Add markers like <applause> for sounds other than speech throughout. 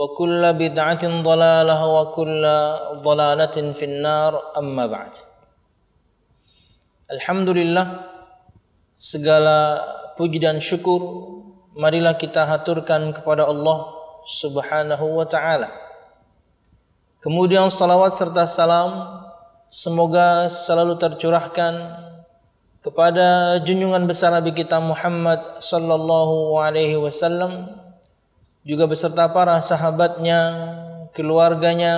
وكل بدعة ضلالة وكل ضلالة في النار أما بعد Alhamdulillah segala puji dan syukur marilah kita haturkan kepada Allah Subhanahu wa taala. Kemudian salawat serta salam semoga selalu tercurahkan kepada junjungan besar Nabi kita Muhammad sallallahu alaihi wasallam juga beserta para sahabatnya, keluarganya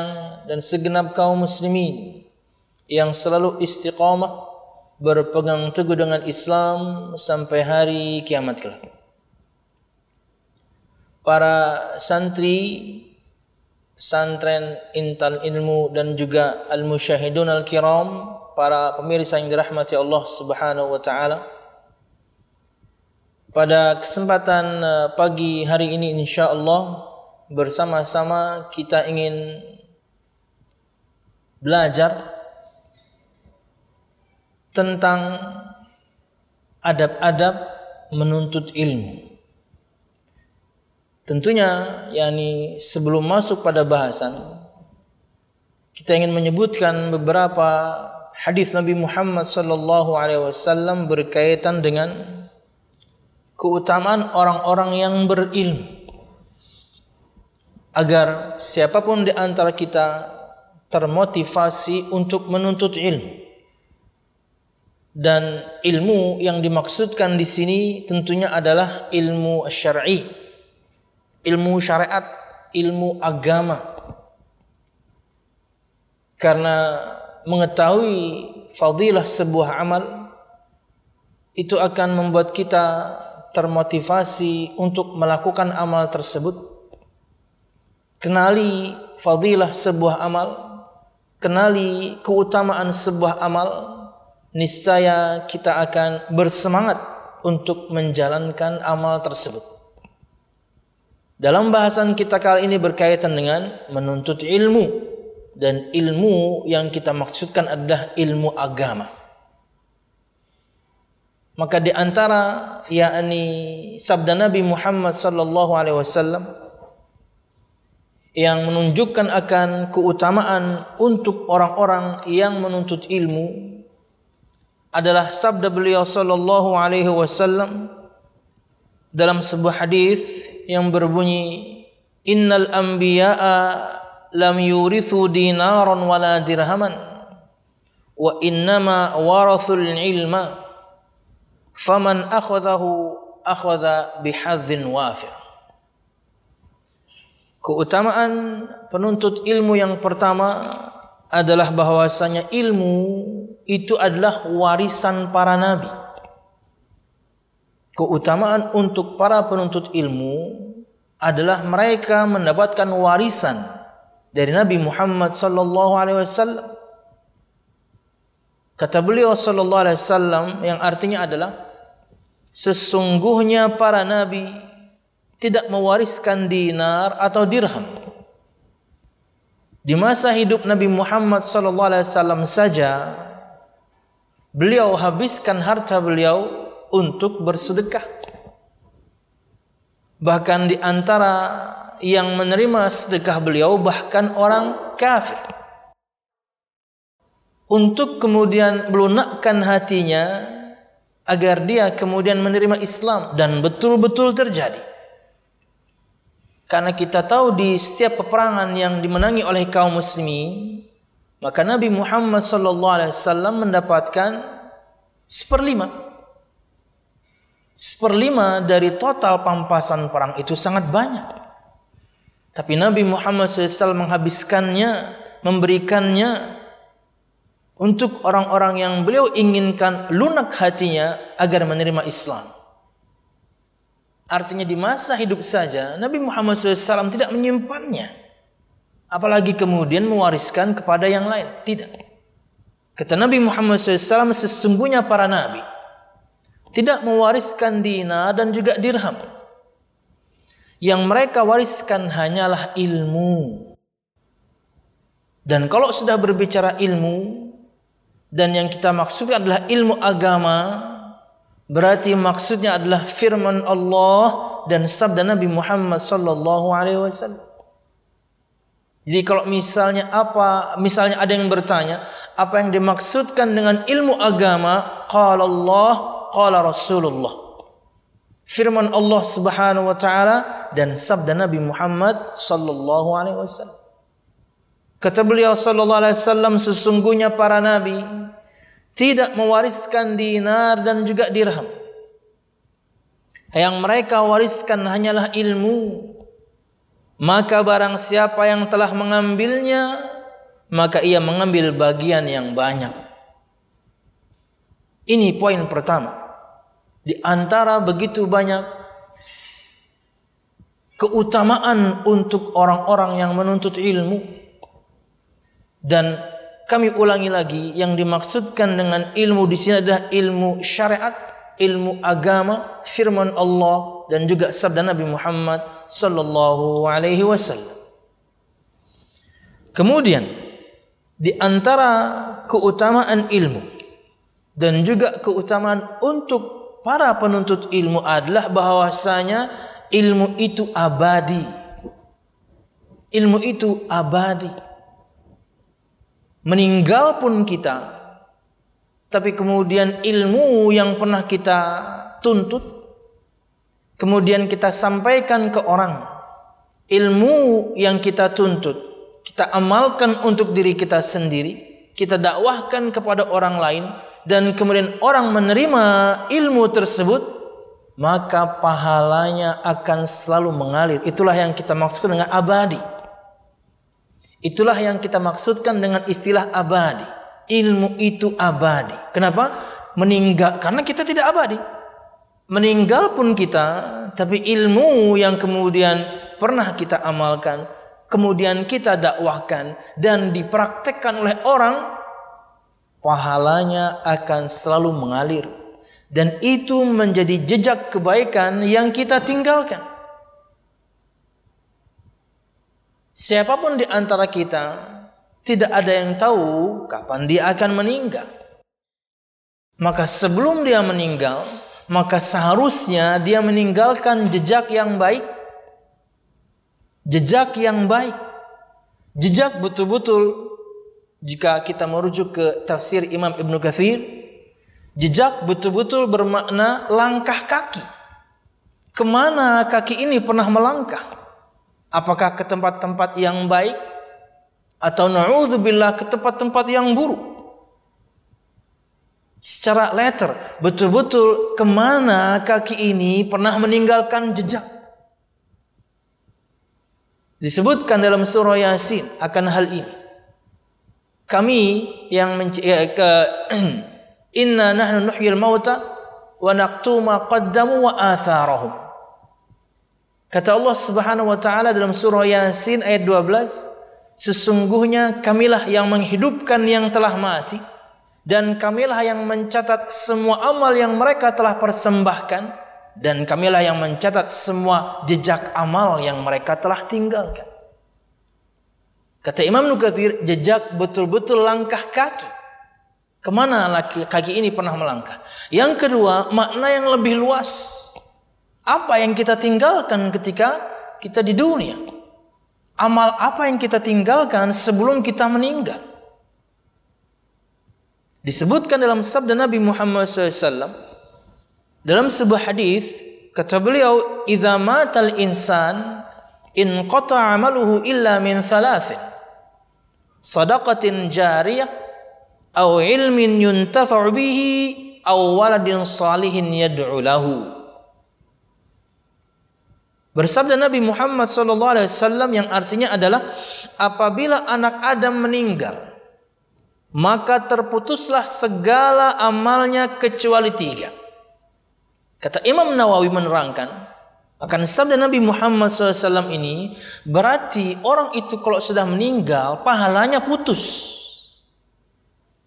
dan segenap kaum muslimin yang selalu istiqamah berpegang teguh dengan Islam sampai hari kiamat kelak. Para santri pesantren Intal Ilmu dan juga al-musyahidun al-kiram para pemirsa yang dirahmati Allah Subhanahu wa taala. Pada kesempatan pagi hari ini insyaallah bersama-sama kita ingin belajar tentang adab-adab menuntut ilmu. Tentunya yakni sebelum masuk pada bahasan kita ingin menyebutkan beberapa hadis Nabi Muhammad sallallahu alaihi wasallam berkaitan dengan keutamaan orang-orang yang berilmu. Agar siapa pun di antara kita termotivasi untuk menuntut ilmu. Dan ilmu yang dimaksudkan di sini tentunya adalah ilmu syar'i, ilmu syariat, ilmu agama. Karena mengetahui fadilah sebuah amal itu akan membuat kita termotivasi untuk melakukan amal tersebut. Kenali fadilah sebuah amal, kenali keutamaan sebuah amal, niscaya kita akan bersemangat untuk menjalankan amal tersebut. Dalam bahasan kita kali ini berkaitan dengan menuntut ilmu dan ilmu yang kita maksudkan adalah ilmu agama. Maka di antara yakni sabda Nabi Muhammad sallallahu alaihi wasallam yang menunjukkan akan keutamaan untuk orang-orang yang menuntut ilmu adalah sabda beliau sallallahu alaihi wasallam dalam sebuah hadis yang berbunyi innal anbiya'a lam yurithu dinaran wala dirhaman wa innama warathul ilma faman akhadahu akhadha bihadzin wafir keutamaan penuntut ilmu yang pertama adalah bahwasanya ilmu itu adalah warisan para nabi. Keutamaan untuk para penuntut ilmu adalah mereka mendapatkan warisan dari Nabi Muhammad sallallahu alaihi wasallam. Kata beliau sallallahu alaihi wasallam yang artinya adalah sesungguhnya para nabi tidak mewariskan dinar atau dirham. Di masa hidup Nabi Muhammad sallallahu alaihi wasallam saja beliau habiskan harta beliau untuk bersedekah. Bahkan di antara yang menerima sedekah beliau bahkan orang kafir. Untuk kemudian melunakkan hatinya agar dia kemudian menerima Islam dan betul-betul terjadi. Karena kita tahu di setiap peperangan yang dimenangi oleh kaum muslimin, maka Nabi Muhammad sallallahu alaihi wasallam mendapatkan seperlima. Seperlima dari total pampasan perang itu sangat banyak. Tapi Nabi Muhammad SAW menghabiskannya, memberikannya untuk orang-orang yang beliau inginkan lunak hatinya agar menerima Islam. Artinya di masa hidup saja Nabi Muhammad SAW tidak menyimpannya. Apalagi kemudian mewariskan kepada yang lain. Tidak. Kata Nabi Muhammad SAW sesungguhnya para nabi tidak mewariskan dinar dan juga dirham. Yang mereka wariskan hanyalah ilmu. Dan kalau sudah berbicara ilmu dan yang kita maksudkan adalah ilmu agama, berarti maksudnya adalah firman Allah dan sabda Nabi Muhammad sallallahu alaihi wasallam. Jadi kalau misalnya apa, misalnya ada yang bertanya, apa yang dimaksudkan dengan ilmu agama? Qala Allah qala Rasulullah. Firman Allah Subhanahu wa taala dan sabda Nabi Muhammad sallallahu alaihi wasallam kata beliau sallallahu alaihi wasallam sesungguhnya para nabi tidak mewariskan dinar dan juga dirham yang mereka wariskan hanyalah ilmu maka barang siapa yang telah mengambilnya maka ia mengambil bagian yang banyak. Ini poin pertama. Di antara begitu banyak keutamaan untuk orang-orang yang menuntut ilmu dan kami ulangi lagi yang dimaksudkan dengan ilmu di sini adalah ilmu syariat, ilmu agama, firman Allah dan juga sabda Nabi Muhammad sallallahu alaihi wasallam. Kemudian di antara keutamaan ilmu dan juga keutamaan untuk para penuntut ilmu adalah bahwasanya ilmu itu abadi. Ilmu itu abadi. Meninggal pun kita tapi kemudian ilmu yang pernah kita tuntut kemudian kita sampaikan ke orang ilmu yang kita tuntut kita amalkan untuk diri kita sendiri, kita dakwahkan kepada orang lain dan kemudian orang menerima ilmu tersebut, maka pahalanya akan selalu mengalir. Itulah yang kita maksudkan dengan abadi. Itulah yang kita maksudkan dengan istilah abadi. Ilmu itu abadi. Kenapa? Meninggal karena kita tidak abadi. Meninggal pun kita, tapi ilmu yang kemudian pernah kita amalkan kemudian kita dakwahkan dan dipraktekkan oleh orang, pahalanya akan selalu mengalir. Dan itu menjadi jejak kebaikan yang kita tinggalkan. Siapa pun di antara kita tidak ada yang tahu kapan dia akan meninggal. Maka sebelum dia meninggal, maka seharusnya dia meninggalkan jejak yang baik jejak yang baik. Jejak betul-betul jika kita merujuk ke tafsir Imam Ibn Kathir, jejak betul-betul bermakna langkah kaki. Ke mana kaki ini pernah melangkah? Apakah ke tempat-tempat yang baik? Atau na'udzubillah ke tempat-tempat yang buruk? Secara letter, betul-betul ke mana kaki ini pernah meninggalkan jejak? Disebutkan dalam surah Yasin akan hal ini. kami yang ya, ke <clears throat> inna nahnu nuhyil mauta wa naqtu ma qaddamu wa atharahum. Kata Allah Subhanahu wa taala dalam surah Yasin ayat 12, sesungguhnya kamilah yang menghidupkan yang telah mati dan kamilah yang mencatat semua amal yang mereka telah persembahkan dan kamilah yang mencatat semua jejak amal yang mereka telah tinggalkan. Kata Imam Nukathir, jejak betul-betul langkah kaki. Ke mana laki, kaki ini pernah melangkah? Yang kedua, makna yang lebih luas. Apa yang kita tinggalkan ketika kita di dunia? Amal apa yang kita tinggalkan sebelum kita meninggal? Disebutkan dalam sabda Nabi Muhammad SAW dalam sebuah hadis kata beliau, "Idza matal insan in qata amaluhu illa min thalathin." sadaqatin jariyah atau ilmin yuntafa'u bihi atau waladin salihin yad'u lahu. Bersabda Nabi Muhammad wasallam yang artinya adalah apabila anak Adam meninggal maka terputuslah segala amalnya kecuali tiga. Kata Imam Nawawi menerangkan akan sabda Nabi Muhammad SAW ini berarti orang itu kalau sudah meninggal pahalanya putus.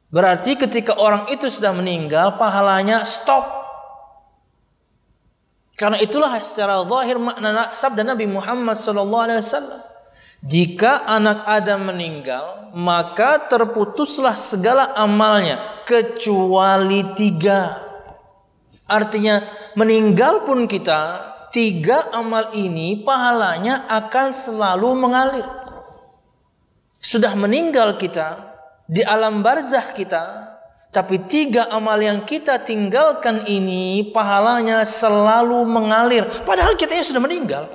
Berarti ketika orang itu sudah meninggal pahalanya stop. Karena itulah secara zahir makna sabda Nabi Muhammad SAW. Jika anak Adam meninggal, maka terputuslah segala amalnya kecuali tiga. Artinya meninggal pun kita tiga amal ini pahalanya akan selalu mengalir. Sudah meninggal kita di alam barzah kita, tapi tiga amal yang kita tinggalkan ini pahalanya selalu mengalir. Padahal kita sudah meninggal.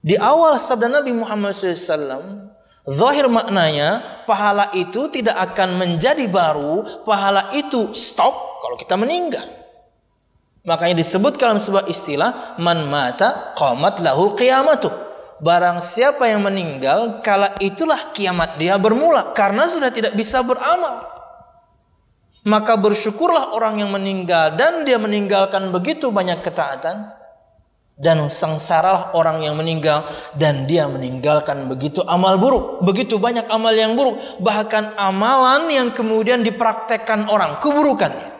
Di awal sabda Nabi Muhammad SAW, Zahir maknanya pahala itu tidak akan menjadi baru, pahala itu stop kalau kita meninggal. Makanya disebut dalam sebuah istilah man mata qamat lahu qiyamatu. Barang siapa yang meninggal kala itulah kiamat dia bermula karena sudah tidak bisa beramal. Maka bersyukurlah orang yang meninggal dan dia meninggalkan begitu banyak ketaatan dan sengsaralah orang yang meninggal dan dia meninggalkan begitu amal buruk, begitu banyak amal yang buruk, bahkan amalan yang kemudian dipraktekkan orang keburukannya.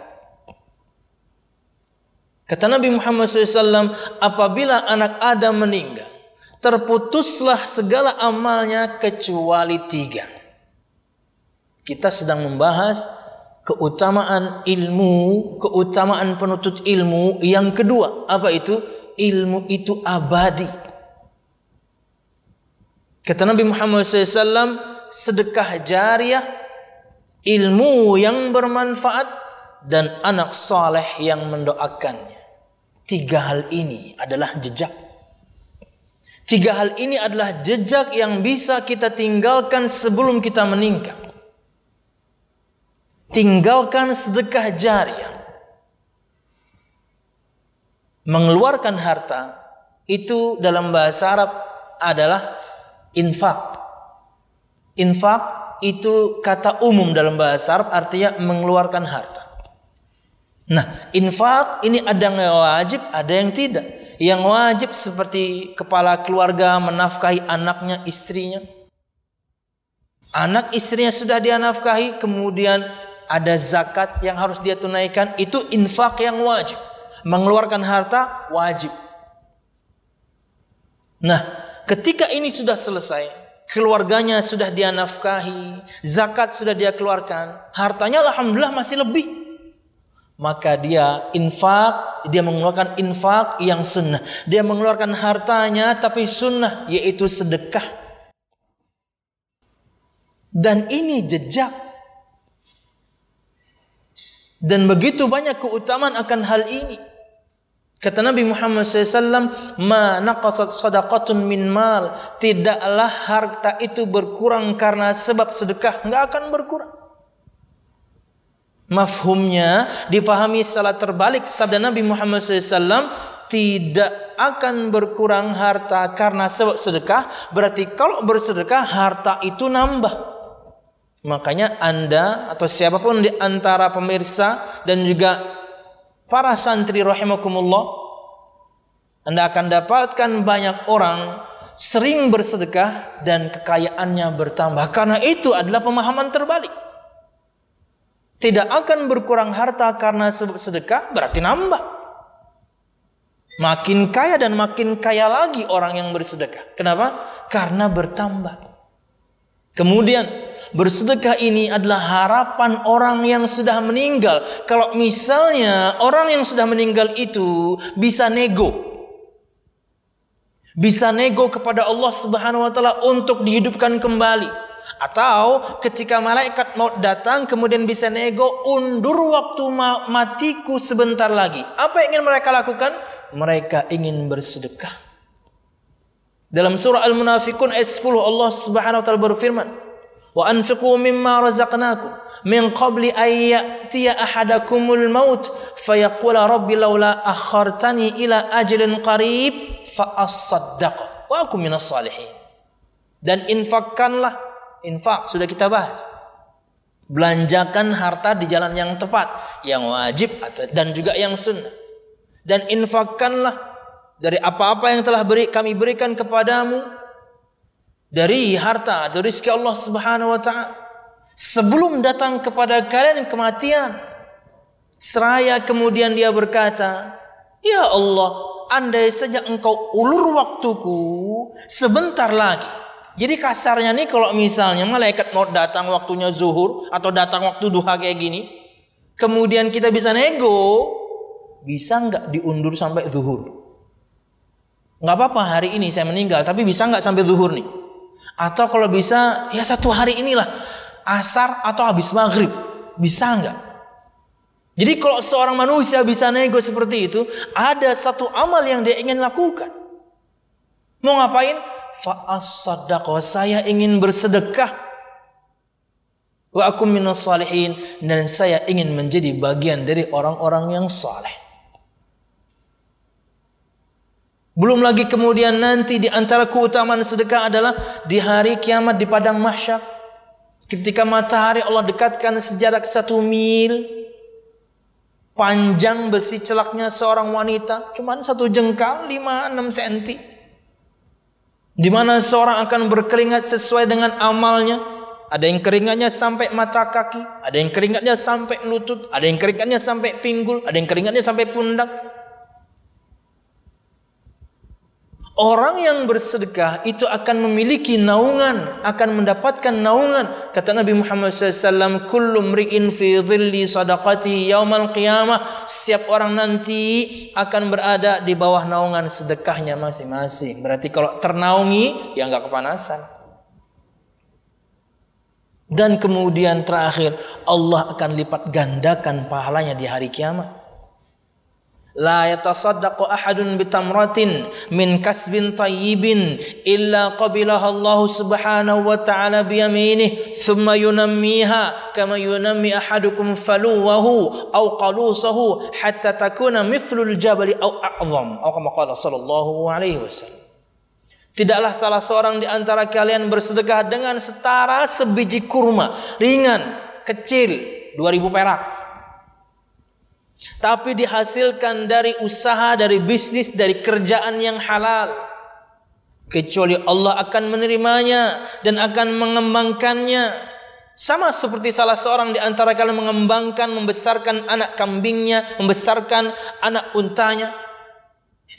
Kata Nabi Muhammad SAW, apabila anak Adam meninggal, terputuslah segala amalnya kecuali tiga. Kita sedang membahas keutamaan ilmu, keutamaan penuntut ilmu yang kedua. Apa itu? Ilmu itu abadi. Kata Nabi Muhammad SAW, sedekah jariah, ilmu yang bermanfaat, dan anak saleh yang mendoakannya. Tiga hal ini adalah jejak. Tiga hal ini adalah jejak yang bisa kita tinggalkan sebelum kita meninggal. Tinggalkan sedekah jariah. Mengeluarkan harta itu dalam bahasa Arab adalah infak. Infak itu kata umum dalam bahasa Arab artinya mengeluarkan harta. Nah, infak ini ada yang wajib, ada yang tidak. Yang wajib seperti kepala keluarga menafkahi anaknya, istrinya. Anak istrinya sudah dia nafkahi, kemudian ada zakat yang harus dia tunaikan, itu infak yang wajib. Mengeluarkan harta wajib. Nah, ketika ini sudah selesai, keluarganya sudah dia nafkahi, zakat sudah dia keluarkan, hartanya alhamdulillah masih lebih maka dia infak, dia mengeluarkan infak yang sunnah. Dia mengeluarkan hartanya tapi sunnah yaitu sedekah. Dan ini jejak. Dan begitu banyak keutamaan akan hal ini. Kata Nabi Muhammad SAW, Ma naqasat sadaqatun min mal. Tidaklah harta itu berkurang karena sebab sedekah. Enggak akan berkurang. Mafhumnya difahami secara terbalik sabda Nabi Muhammad SAW tidak akan berkurang harta karena sebab sedekah berarti kalau bersedekah harta itu nambah Makanya Anda atau siapa pun di antara pemirsa dan juga para santri rahimakumullah Anda akan dapatkan banyak orang sering bersedekah dan kekayaannya bertambah karena itu adalah pemahaman terbalik. Tidak akan berkurang harta karena sedekah berarti nambah. Makin kaya dan makin kaya lagi orang yang bersedekah. Kenapa? Karena bertambah. Kemudian bersedekah ini adalah harapan orang yang sudah meninggal. Kalau misalnya orang yang sudah meninggal itu bisa nego. Bisa nego kepada Allah Subhanahu wa taala untuk dihidupkan kembali. Atau ketika malaikat mau datang kemudian bisa nego undur waktu matiku sebentar lagi. Apa yang ingin mereka lakukan? Mereka ingin bersedekah. Dalam surah Al-Munafikun ayat 10 Allah Subhanahu wa taala berfirman, wa anfiqu mimma razaqnakum. Min qabli an ya'tiya ahadakumul maut fayaqula rabbi laula akhartani ila ajalin qarib fa asaddaq wa aku minas salihin. Dan infakkanlah. Infak sudah kita bahas. Belanjakan harta di jalan yang tepat yang wajib dan juga yang sunnah. Dan infakkanlah dari apa-apa yang telah beri kami berikan kepadamu dari harta, dari rezeki Allah Subhanahu wa taala sebelum datang kepada kalian kematian. Seraya kemudian dia berkata, "Ya Allah, andai saja engkau ulur waktuku sebentar lagi." Jadi kasarnya nih kalau misalnya malaikat mau datang waktunya zuhur atau datang waktu duha kayak gini, kemudian kita bisa nego, bisa nggak diundur sampai zuhur? Nggak apa-apa hari ini saya meninggal, tapi bisa nggak sampai zuhur nih? Atau kalau bisa ya satu hari inilah asar atau habis maghrib. Bisa nggak? Jadi kalau seorang manusia bisa nego seperti itu, ada satu amal yang dia ingin lakukan. Mau ngapain? Fa'as saya ingin bersedekah. Wa aku minas salihin dan saya ingin menjadi bagian dari orang-orang yang saleh. Belum lagi kemudian nanti di antara keutamaan sedekah adalah di hari kiamat di padang mahsyar. Ketika matahari Allah dekatkan sejarak satu mil. Panjang besi celaknya seorang wanita. Cuma satu jengkal 5-6 senti. Di mana seorang akan berkeringat sesuai dengan amalnya. Ada yang keringatnya sampai mata kaki. Ada yang keringatnya sampai lutut. Ada yang keringatnya sampai pinggul. Ada yang keringatnya sampai pundak. Orang yang bersedekah itu akan memiliki naungan, akan mendapatkan naungan. Kata Nabi Muhammad SAW, Kullu mri'in fi dhilli sadaqati yaumal qiyamah. Setiap orang nanti akan berada di bawah naungan sedekahnya masing-masing. Berarti kalau ternaungi, ya nggak kepanasan. Dan kemudian terakhir, Allah akan lipat gandakan pahalanya di hari kiamat. La yatasaddaqu ahadun bitamratin min kasbin tayyibin illa qabilaha Allah subhanahu wa ta'ala ثم thumma yunammiha kama yunammi ahadukum faluwahu aw qalusahu hatta takuna mithlul jabali aw أو aw kama qala sallallahu alaihi wasallam. Tidaklah salah seorang di antara kalian bersedekah dengan setara sebiji kurma ringan kecil 2000 perak tapi dihasilkan dari usaha, dari bisnis, dari kerjaan yang halal. Kecuali Allah akan menerimanya dan akan mengembangkannya. Sama seperti salah seorang di antara kalian mengembangkan, membesarkan anak kambingnya, membesarkan anak untanya.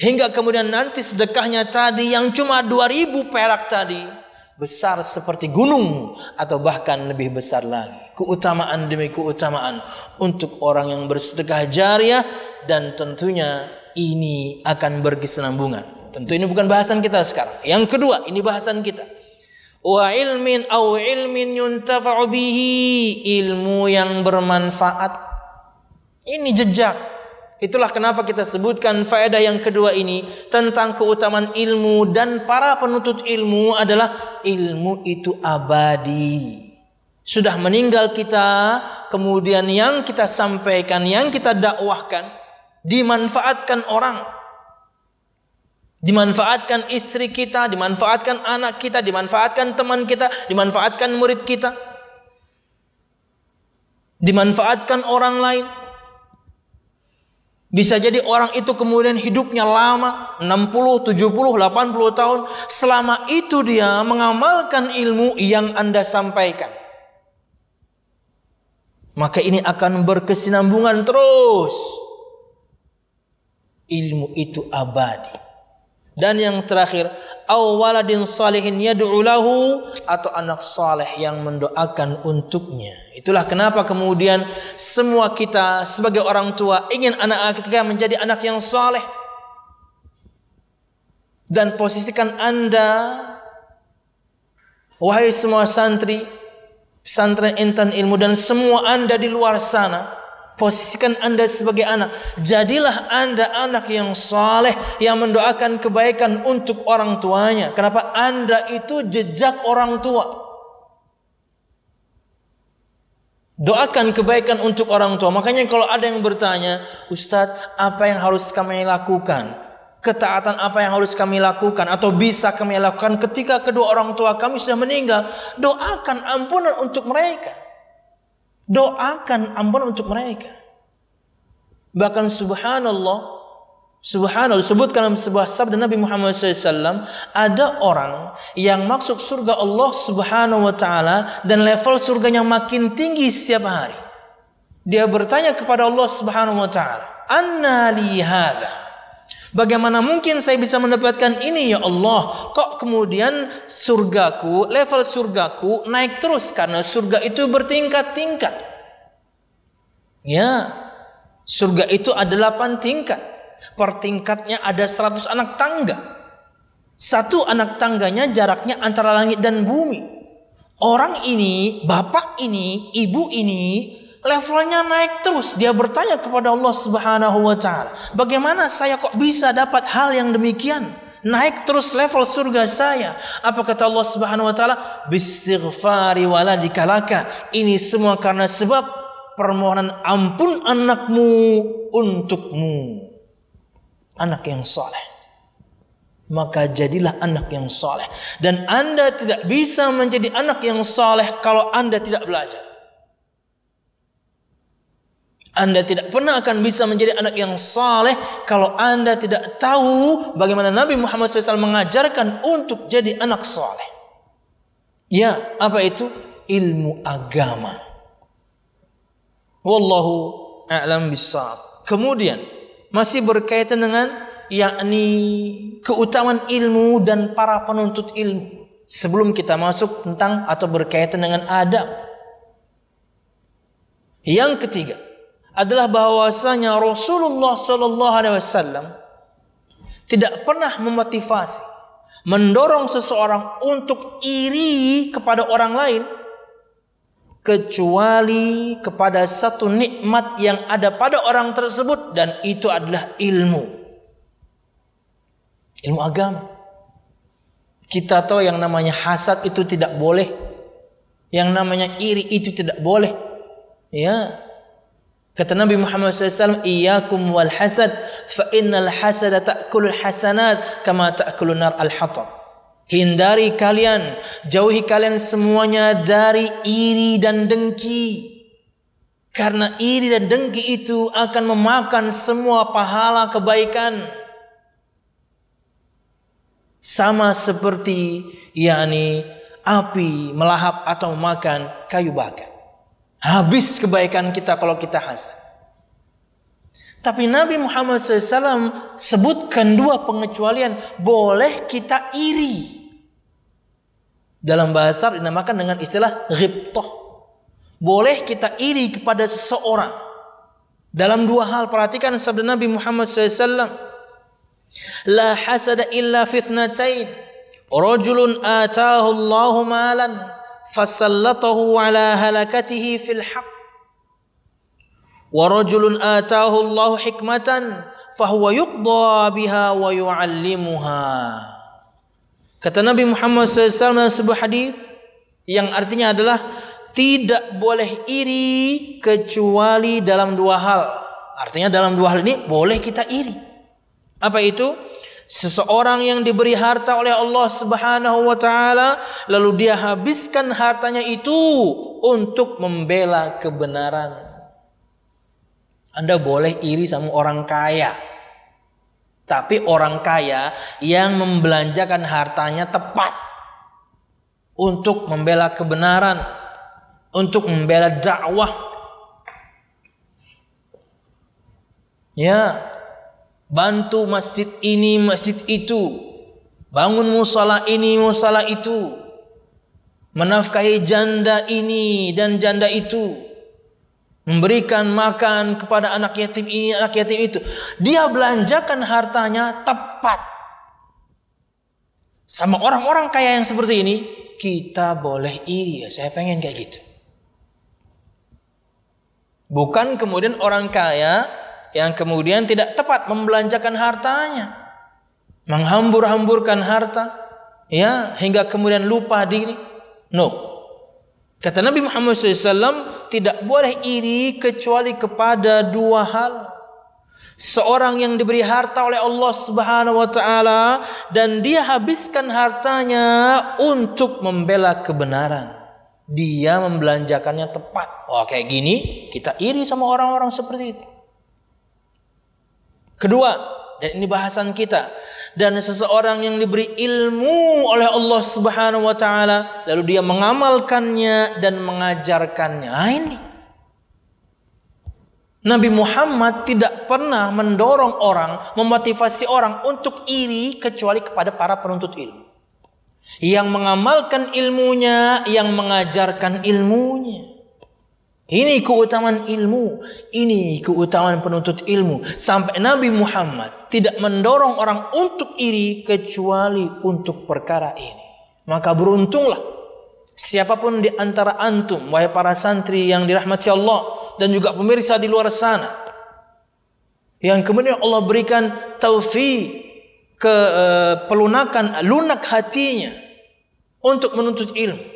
Hingga kemudian nanti sedekahnya tadi yang cuma 2000 perak tadi besar seperti gunung atau bahkan lebih besar lagi. Keutamaan demi keutamaan untuk orang yang bersedekah jariah dan tentunya ini akan berkesinambungan. Tentu ini bukan bahasan kita sekarang. Yang kedua, ini bahasan kita. Wa ilmin au ilmin yuntafa'u bihi, ilmu yang bermanfaat. Ini jejak Itulah kenapa kita sebutkan faedah yang kedua ini tentang keutamaan ilmu dan para penuntut ilmu adalah ilmu itu abadi. Sudah meninggal kita, kemudian yang kita sampaikan, yang kita dakwahkan dimanfaatkan orang. Dimanfaatkan istri kita, dimanfaatkan anak kita, dimanfaatkan teman kita, dimanfaatkan murid kita. dimanfaatkan orang lain. Bisa jadi orang itu kemudian hidupnya lama, 60, 70, 80 tahun. Selama itu dia mengamalkan ilmu yang Anda sampaikan. Maka ini akan berkesinambungan terus. Ilmu itu abadi. Dan yang terakhir, aw waladin salihin yad'u lahu atau anak saleh yang mendoakan untuknya. Itulah kenapa kemudian semua kita sebagai orang tua ingin anak kita menjadi anak yang saleh. Dan posisikan Anda wahai semua santri, pesantren intan ilmu dan semua Anda di luar sana Posisikan anda sebagai anak. Jadilah anda anak yang saleh yang mendoakan kebaikan untuk orang tuanya. Kenapa anda itu jejak orang tua? Doakan kebaikan untuk orang tua. Makanya kalau ada yang bertanya, Ustadz, apa yang harus kami lakukan? Ketaatan apa yang harus kami lakukan atau bisa kami lakukan ketika kedua orang tua kami sudah meninggal? Doakan ampunan untuk mereka. Doakan ampunan untuk mereka. Bahkan subhanallah, subhanallah disebutkan dalam sebuah sabda Nabi Muhammad SAW, ada orang yang masuk surga Allah Subhanahu Wa Taala dan level surganya makin tinggi setiap hari. Dia bertanya kepada Allah Subhanahu Wa Taala, Anna li Bagaimana mungkin saya bisa mendapatkan ini ya Allah? Kok kemudian surgaku, level surgaku naik terus karena surga itu bertingkat-tingkat. Ya. Surga itu ada 8 tingkat. Per tingkatnya ada 100 anak tangga. Satu anak tangganya jaraknya antara langit dan bumi. Orang ini, bapak ini, ibu ini levelnya naik terus. Dia bertanya kepada Allah Subhanahu wa taala, "Bagaimana saya kok bisa dapat hal yang demikian?" Naik terus level surga saya. Apa kata Allah Subhanahu wa taala? "Bistighfari waladika laka." Ini semua karena sebab permohonan ampun anakmu untukmu. Anak yang saleh. Maka jadilah anak yang saleh. Dan Anda tidak bisa menjadi anak yang saleh kalau Anda tidak belajar. Anda tidak pernah akan bisa menjadi anak yang saleh kalau Anda tidak tahu bagaimana Nabi Muhammad SAW mengajarkan untuk jadi anak saleh. Ya, apa itu? Ilmu agama. Wallahu a'lam bissawab. Kemudian masih berkaitan dengan yakni keutamaan ilmu dan para penuntut ilmu. Sebelum kita masuk tentang atau berkaitan dengan adab. Yang ketiga, adalah bahwasanya Rasulullah Sallallahu Alaihi Wasallam tidak pernah memotivasi, mendorong seseorang untuk iri kepada orang lain, kecuali kepada satu nikmat yang ada pada orang tersebut dan itu adalah ilmu, ilmu agama. Kita tahu yang namanya hasad itu tidak boleh, yang namanya iri itu tidak boleh, ya Kata Nabi Muhammad SAW, Iyakum wal hasad, fa innal hasada ta'kulul hasanat, kama ta'kulun nar al-hatab. Hindari kalian, jauhi kalian semuanya dari iri dan dengki. Karena iri dan dengki itu akan memakan semua pahala kebaikan. Sama seperti yakni api melahap atau memakan kayu bakar. Habis kebaikan kita kalau kita hasad. Tapi Nabi Muhammad SAW sebutkan dua pengecualian. Boleh kita iri. Dalam bahasa dinamakan dengan istilah ghibtoh. Boleh kita iri kepada seseorang. Dalam dua hal perhatikan sabda Nabi Muhammad SAW. La hasada illa fitnatain. Rajulun atahu Allahu malan fasallatahu ala halakatihi fil haq ورجل آتاه الله حكمة hikmatan fahuwa yuqda biha wa yuallimuha kata Nabi Muhammad SAW dalam sebuah hadis yang artinya adalah tidak boleh iri kecuali dalam dua hal. Artinya dalam dua hal ini boleh kita iri. Apa itu? Seseorang yang diberi harta oleh Allah Subhanahu wa taala lalu dia habiskan hartanya itu untuk membela kebenaran. Anda boleh iri sama orang kaya. Tapi orang kaya yang membelanjakan hartanya tepat untuk membela kebenaran, untuk membela dakwah. Ya, bantu masjid ini, masjid itu, bangun musala ini, musala itu, menafkahi janda ini dan janda itu, memberikan makan kepada anak yatim ini, anak yatim itu. Dia belanjakan hartanya tepat. Sama orang-orang kaya yang seperti ini, kita boleh iri ya. Saya pengen kayak gitu. Bukan kemudian orang kaya yang kemudian tidak tepat membelanjakan hartanya, menghambur-hamburkan harta, ya hingga kemudian lupa diri. No. Kata Nabi Muhammad SAW tidak boleh iri kecuali kepada dua hal. Seorang yang diberi harta oleh Allah Subhanahu wa taala dan dia habiskan hartanya untuk membela kebenaran. Dia membelanjakannya tepat. Oh, kayak gini kita iri sama orang-orang seperti itu. Kedua, dan ini bahasan kita, dan seseorang yang diberi ilmu oleh Allah Subhanahu wa taala lalu dia mengamalkannya dan mengajarkannya. Nah, ini Nabi Muhammad tidak pernah mendorong orang, memotivasi orang untuk iri kecuali kepada para penuntut ilmu. Yang mengamalkan ilmunya, yang mengajarkan ilmunya. Ini keutamaan ilmu, ini keutamaan penuntut ilmu. Sampai Nabi Muhammad tidak mendorong orang untuk iri kecuali untuk perkara ini. Maka beruntunglah siapa pun di antara antum, wahai para santri yang dirahmati Allah dan juga pemirsa di luar sana. Yang kemudian Allah berikan taufik ke uh, pelunakan lunak hatinya untuk menuntut ilmu.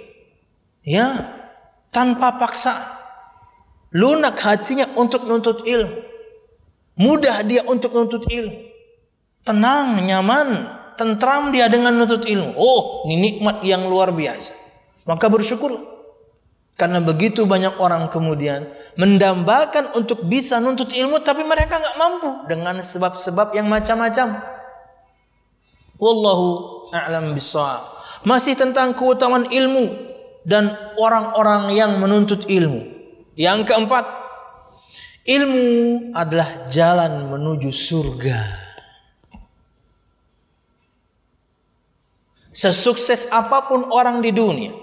Ya, tanpa paksaan lunak hatinya untuk menuntut ilmu. Mudah dia untuk menuntut ilmu. Tenang, nyaman, tentram dia dengan menuntut ilmu. Oh, ini nikmat yang luar biasa. Maka bersyukur. Karena begitu banyak orang kemudian mendambakan untuk bisa nuntut ilmu tapi mereka nggak mampu dengan sebab-sebab yang macam-macam. Wallahu a'lam bishawab. Masih tentang keutamaan ilmu dan orang-orang yang menuntut ilmu. Yang keempat, ilmu adalah jalan menuju surga. Sesukses apa pun orang di dunia,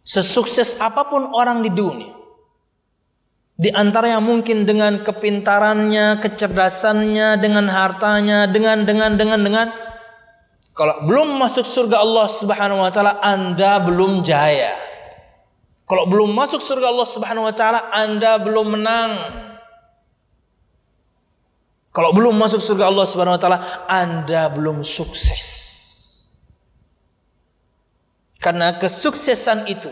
sesukses apa pun orang di dunia, di antara yang mungkin dengan kepintarannya, kecerdasannya, dengan hartanya, dengan dengan dengan dengan kalau belum masuk surga Allah Subhanahu wa taala Anda belum jaya. Kalau belum masuk surga Allah Subhanahu wa taala, Anda belum menang. Kalau belum masuk surga Allah Subhanahu wa taala, Anda belum sukses. Karena kesuksesan itu,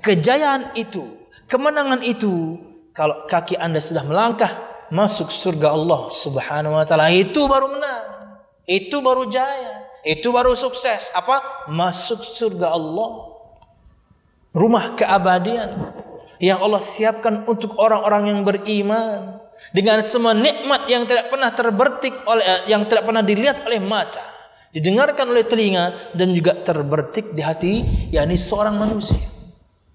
kejayaan itu, kemenangan itu, kalau kaki Anda sudah melangkah masuk surga Allah Subhanahu wa taala, itu baru menang. Itu baru jaya. Itu baru sukses. Apa? Masuk surga Allah rumah keabadian yang Allah siapkan untuk orang-orang yang beriman. Dengan semua nikmat yang tidak pernah terbertik oleh yang tidak pernah dilihat oleh mata. Didengarkan oleh telinga dan juga terbertik di hati yakni seorang manusia.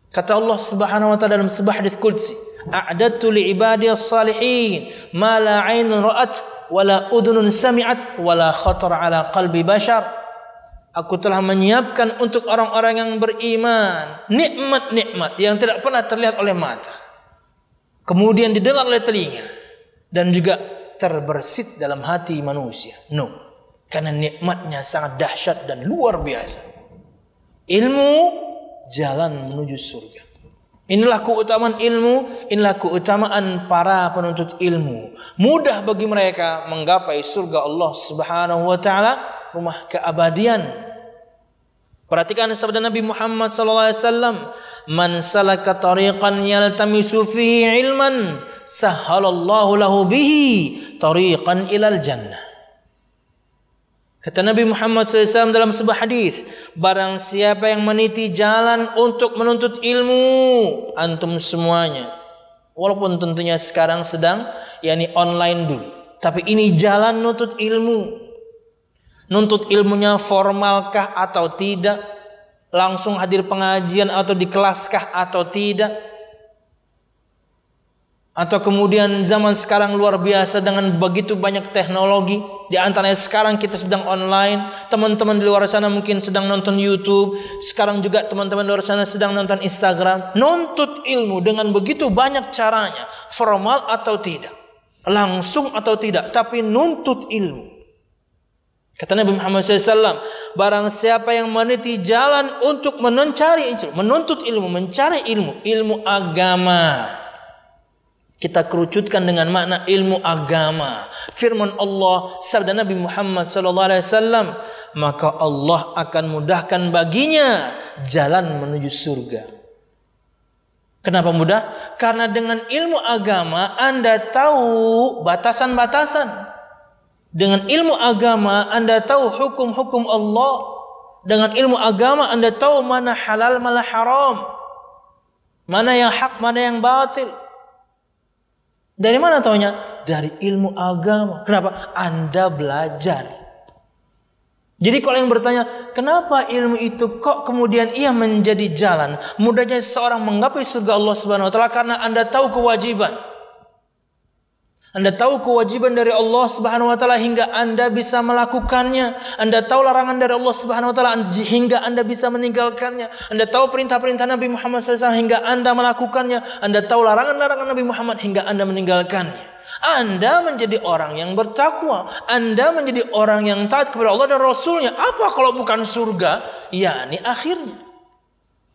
Kata Allah Subhanahu wa taala dalam sebuah hadis qudsi a'dadtu li ibadiyas salihin ma la 'ainun ra'at wala udhunun sami'at wala khatar ala qalbi bashar Aku telah menyiapkan untuk orang-orang yang beriman nikmat-nikmat yang tidak pernah terlihat oleh mata. Kemudian didengar oleh telinga dan juga terbersit dalam hati manusia. No. Karena nikmatnya sangat dahsyat dan luar biasa. Ilmu jalan menuju surga. Inilah keutamaan ilmu, inilah keutamaan para penuntut ilmu. Mudah bagi mereka menggapai surga Allah Subhanahu wa taala, rumah keabadian Perhatikan sabda Nabi Muhammad wasallam, "Man salaka tariqan yaltamisu fihi ilman, sahhalallahu lahu bihi tariqan ilal jannah." Kata Nabi Muhammad SAW dalam sebuah hadis, barang siapa yang meniti jalan untuk menuntut ilmu, antum semuanya. Walaupun tentunya sekarang sedang yakni online dulu, tapi ini jalan nuntut ilmu. Nuntut ilmunya formalkah atau tidak? Langsung hadir pengajian atau di kelaskah atau tidak? Atau kemudian zaman sekarang luar biasa dengan begitu banyak teknologi. Di antaranya sekarang kita sedang online. Teman-teman di luar sana mungkin sedang nonton YouTube. Sekarang juga teman-teman di luar sana sedang nonton Instagram. Nuntut ilmu dengan begitu banyak caranya. Formal atau tidak. Langsung atau tidak. Tapi nuntut ilmu. Kata Nabi Muhammad SAW, barang siapa yang meniti jalan untuk mencari ilmu, menuntut ilmu, mencari ilmu, ilmu agama kita kerucutkan dengan makna ilmu agama. Firman Allah, sabda Nabi Muhammad wasallam, maka Allah akan mudahkan baginya jalan menuju surga. Kenapa mudah? Karena dengan ilmu agama Anda tahu batasan-batasan. Dengan ilmu agama Anda tahu hukum-hukum Allah. Dengan ilmu agama Anda tahu mana halal, mana haram. Mana yang hak, mana yang batil. Dari mana taunya? Dari ilmu agama. Kenapa? Anda belajar. Jadi kalau yang bertanya, kenapa ilmu itu kok kemudian ia menjadi jalan mudahnya seorang menggapai surga Allah Subhanahu wa taala karena Anda tahu kewajiban. Anda tahu kewajiban dari Allah Subhanahu wa taala hingga Anda bisa melakukannya. Anda tahu larangan dari Allah Subhanahu wa taala hingga Anda bisa meninggalkannya. Anda tahu perintah-perintah Nabi Muhammad SAW hingga Anda melakukannya. Anda tahu larangan-larangan Nabi Muhammad hingga Anda meninggalkannya. Anda menjadi orang yang bertakwa. Anda menjadi orang yang taat kepada Allah dan Rasulnya. Apa kalau bukan surga? Ya, ini akhirnya.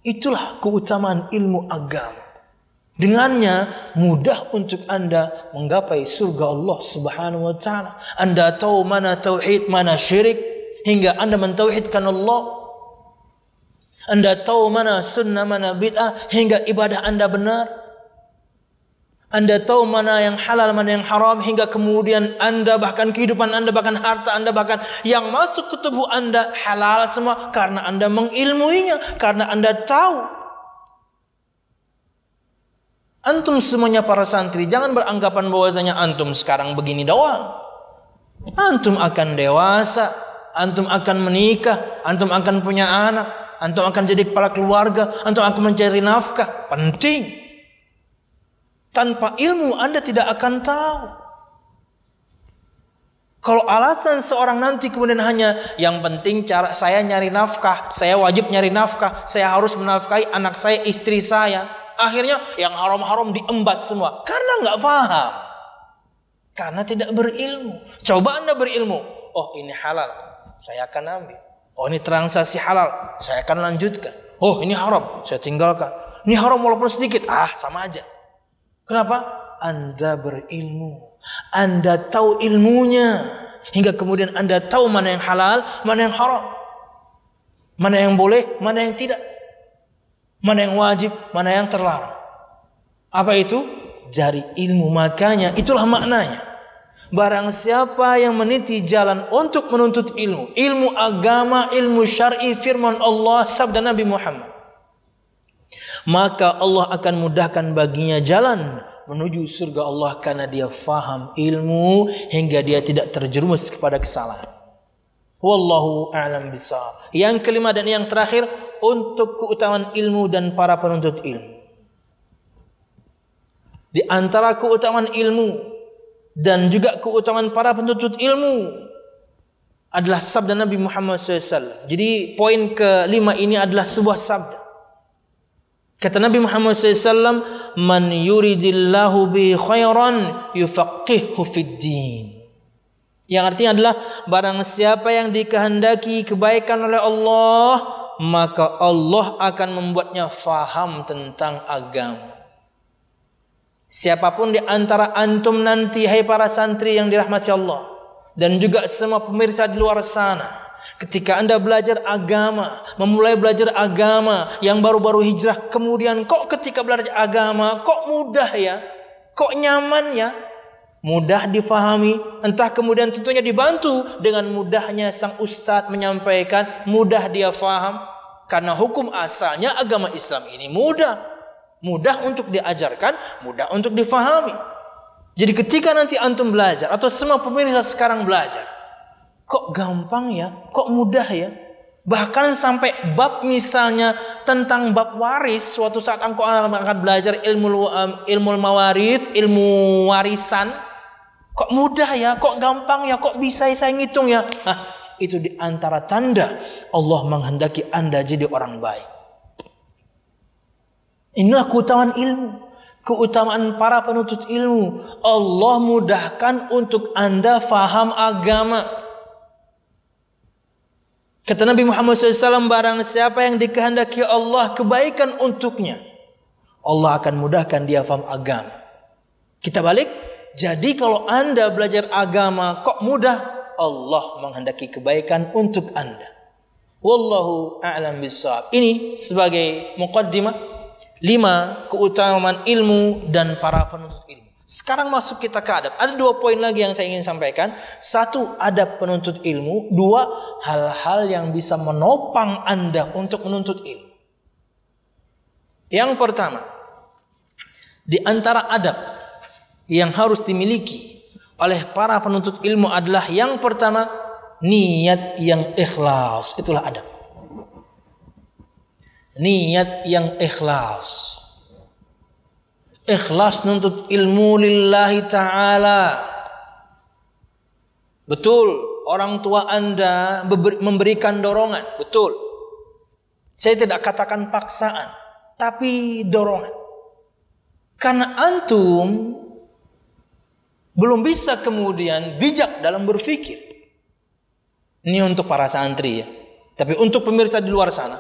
Itulah keutamaan ilmu agama. Dengannya mudah untuk Anda menggapai surga Allah Subhanahu wa taala. Anda tahu mana tauhid, mana syirik hingga Anda mentauhidkan Allah. Anda tahu mana sunnah, mana bid'ah hingga ibadah Anda benar. Anda tahu mana yang halal, mana yang haram hingga kemudian Anda bahkan kehidupan Anda bahkan harta Anda bahkan yang masuk ke tubuh Anda halal semua karena Anda mengilmuinya, karena Anda tahu Antum semuanya para santri jangan beranggapan bahwasanya antum sekarang begini doang. Antum akan dewasa, antum akan menikah, antum akan punya anak, antum akan jadi kepala keluarga, antum akan mencari nafkah. Penting. Tanpa ilmu Anda tidak akan tahu. Kalau alasan seorang nanti kemudian hanya yang penting cara saya nyari nafkah, saya wajib nyari nafkah, saya harus menafkahi anak saya, istri saya. Akhirnya yang haram-haram diembat semua karena nggak paham. Karena tidak berilmu. Coba Anda berilmu. Oh, ini halal. Saya akan ambil. Oh, ini transaksi halal. Saya akan lanjutkan. Oh, ini haram. Saya tinggalkan. Ini haram walaupun sedikit. Ah, sama aja. Kenapa? Anda berilmu. Anda tahu ilmunya. Hingga kemudian Anda tahu mana yang halal, mana yang haram. Mana yang boleh, mana yang tidak mana yang wajib, mana yang terlarang. Apa itu? Jari ilmu. Makanya itulah maknanya. Barang siapa yang meniti jalan untuk menuntut ilmu, ilmu agama, ilmu syar'i, firman Allah, sabda Nabi Muhammad, maka Allah akan mudahkan baginya jalan menuju surga Allah karena dia faham ilmu hingga dia tidak terjerumus kepada kesalahan. Wallahu a'lam bishawab. Yang kelima dan yang terakhir, untuk keutamaan ilmu dan para penuntut ilmu. Di antara keutamaan ilmu dan juga keutamaan para penuntut ilmu adalah sabda Nabi Muhammad SAW. Jadi poin kelima ini adalah sebuah sabda. Kata Nabi Muhammad SAW, Man yuridillahu bi khairan yufaqihu fid din. Yang artinya adalah barang siapa yang dikehendaki kebaikan oleh Allah, maka Allah akan membuatnya faham tentang agama. Siapa pun di antara antum nanti hai para santri yang dirahmati Allah dan juga semua pemirsa di luar sana, ketika Anda belajar agama, memulai belajar agama yang baru-baru hijrah, kemudian kok ketika belajar agama kok mudah ya? Kok nyaman ya? mudah difahami, entah kemudian tentunya dibantu dengan mudahnya sang ustadz menyampaikan, mudah dia faham. Karena hukum asalnya agama Islam ini mudah. Mudah untuk diajarkan, mudah untuk difahami. Jadi ketika nanti antum belajar atau semua pemirsa sekarang belajar, kok gampang ya, kok mudah ya, Bahkan sampai bab misalnya tentang bab waris suatu saat engkau akan belajar ilmu ilmu mawaris, ilmu warisan. Kok mudah ya, kok gampang ya, kok bisa saya ngitung ya. Nah, itu di antara tanda Allah menghendaki Anda jadi orang baik. Inilah keutamaan ilmu. Keutamaan para penuntut ilmu. Allah mudahkan untuk Anda faham agama. Kata Nabi Muhammad SAW, barang siapa yang dikehendaki Allah kebaikan untuknya, Allah akan mudahkan dia faham agama. Kita balik, jadi kalau anda belajar agama kok mudah, Allah menghendaki kebaikan untuk anda. Wallahu a'lam bishawab. Ini sebagai muqaddimah lima keutamaan ilmu dan para penuntut ilmu. Sekarang masuk kita ke adab. Ada dua poin lagi yang saya ingin sampaikan. Satu, adab penuntut ilmu. Dua, hal-hal yang bisa menopang Anda untuk menuntut ilmu. Yang pertama, di antara adab yang harus dimiliki oleh para penuntut ilmu adalah yang pertama, niat yang ikhlas. Itulah adab. Niat yang ikhlas ikhlas nuntut ilmu lillahi ta'ala. Betul, orang tua Anda memberikan dorongan, betul. Saya tidak katakan paksaan, tapi dorongan. Karena antum belum bisa kemudian bijak dalam berpikir. Ini untuk para santri ya. Tapi untuk pemirsa di luar sana,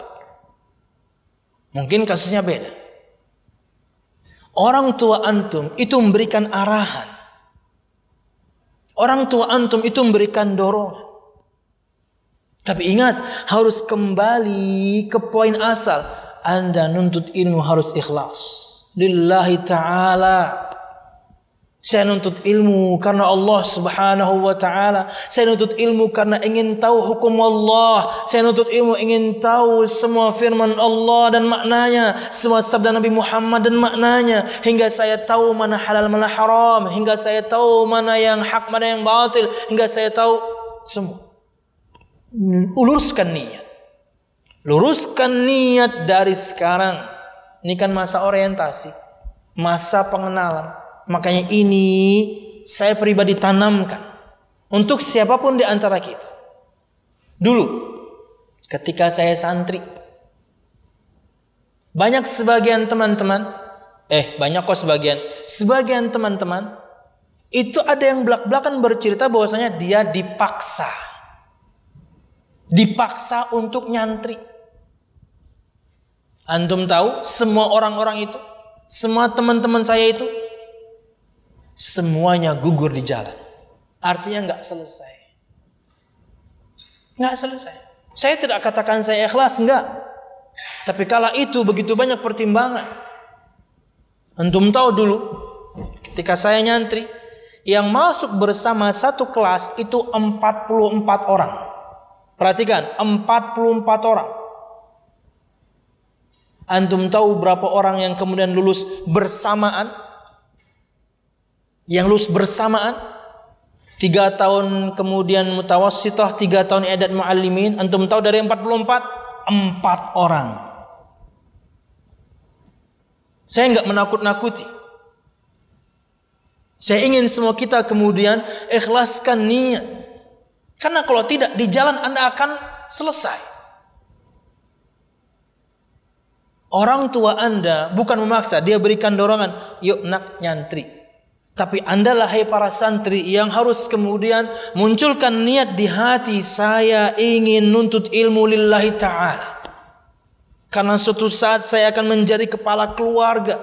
mungkin kasusnya beda. Orang tua antum itu memberikan arahan. Orang tua antum itu memberikan dorongan. Tapi ingat, harus kembali ke poin asal. Anda nuntut ilmu harus ikhlas. Lillahi ta'ala. Saya nuntut ilmu karena Allah Subhanahu wa taala. Saya nuntut ilmu karena ingin tahu hukum Allah. Saya nuntut ilmu ingin tahu semua firman Allah dan maknanya, semua sabda Nabi Muhammad dan maknanya hingga saya tahu mana halal mana haram, hingga saya tahu mana yang hak mana yang batil, hingga saya tahu semua. Luruskan niat. Luruskan niat dari sekarang. Ini kan masa orientasi, masa pengenalan Makanya ini saya pribadi tanamkan untuk siapa pun di antara kita. Dulu ketika saya santri banyak sebagian teman-teman eh banyak kok sebagian sebagian teman-teman itu ada yang belak-belakan bercerita bahwasanya dia dipaksa dipaksa untuk nyantri antum tahu semua orang-orang itu semua teman-teman saya itu semuanya gugur di jalan. Artinya nggak selesai. Nggak selesai. Saya tidak katakan saya ikhlas, enggak. Tapi kala itu begitu banyak pertimbangan. Antum tahu dulu, ketika saya nyantri, yang masuk bersama satu kelas itu 44 orang. Perhatikan, 44 orang. Antum tahu berapa orang yang kemudian lulus bersamaan? Yang lulus bersamaan tiga tahun kemudian mutawassitah tiga tahun iadat muallimin antum tahu dari 44 empat orang. Saya nggak menakut-nakuti. Saya ingin semua kita kemudian ikhlaskan niat. Karena kalau tidak di jalan anda akan selesai. Orang tua Anda bukan memaksa, dia berikan dorongan, yuk nak nyantri. Tapi andalah hai para santri yang harus kemudian munculkan niat di hati saya ingin nuntut ilmu lillahi ta'ala. Karena suatu saat saya akan menjadi kepala keluarga.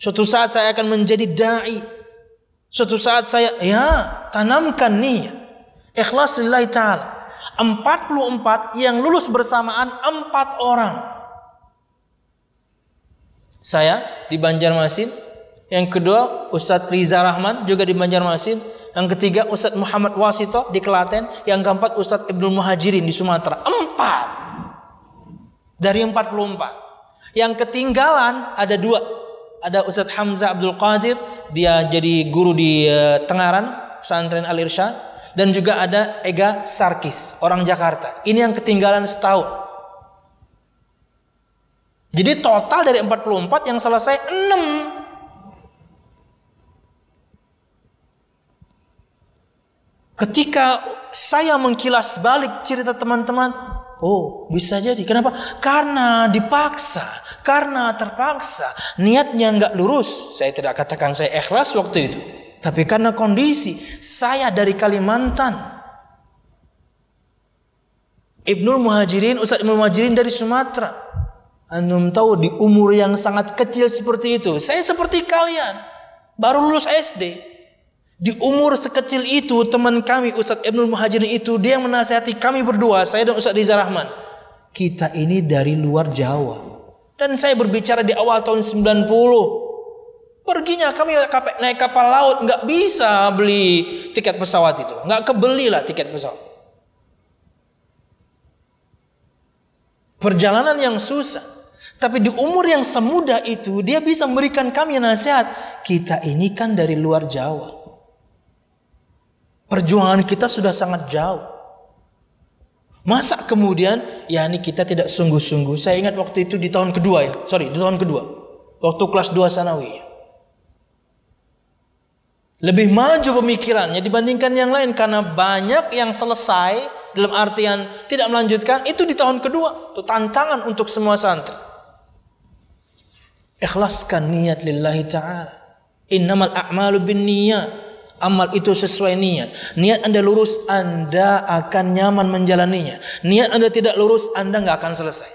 Suatu saat saya akan menjadi da'i. Suatu saat saya, ya tanamkan niat. Ikhlas lillahi ta'ala. 44 yang lulus bersamaan 4 orang. Saya di Banjarmasin Yang kedua Ustadz Riza Rahman juga di Banjarmasin. Yang ketiga Ustadz Muhammad Wasito di Klaten. Yang keempat Ustadz Ibnu Muhajirin di Sumatera. Empat dari 44. Yang ketinggalan ada dua. Ada Ustadz Hamzah Abdul Qadir, dia jadi guru di uh, Tengaran, pesantren Al Irsyad dan juga ada Ega Sarkis, orang Jakarta. Ini yang ketinggalan setahun. Jadi total dari 44 yang selesai 6. Ketika saya mengkilas balik cerita teman-teman, oh bisa jadi. Kenapa? Karena dipaksa, karena terpaksa, niatnya nggak lurus. Saya tidak katakan saya ikhlas waktu itu, tapi karena kondisi saya dari Kalimantan, Ibnul Muhajirin, Ustaz Ibnul Muhajirin dari Sumatera. Antum tahu di umur yang sangat kecil seperti itu, saya seperti kalian, baru lulus SD. Di umur sekecil itu teman kami Ustadz Ibnul Muhajirin itu dia menasihati kami berdua, saya dan Ustadz Riza Rahman. Kita ini dari luar Jawa. Dan saya berbicara di awal tahun 90. Perginya kami naik kapal laut nggak bisa beli tiket pesawat itu, nggak kebeli lah tiket pesawat. Perjalanan yang susah. Tapi di umur yang semudah itu dia bisa memberikan kami nasihat. Kita ini kan dari luar Jawa. Perjuangan kita sudah sangat jauh. Masa kemudian ya ini kita tidak sungguh-sungguh. Saya ingat waktu itu di tahun kedua ya. Sorry di tahun kedua. Waktu kelas 2 sanawi. Lebih maju pemikirannya dibandingkan yang lain. Karena banyak yang selesai dalam artian tidak melanjutkan. Itu di tahun kedua. Itu tantangan untuk semua santri. Ikhlaskan niat lillahi ta'ala. Innamal a'malu bin niat. Amal itu sesuai niat. Niat Anda lurus, Anda akan nyaman menjalaninya. Niat Anda tidak lurus, Anda nggak akan selesai.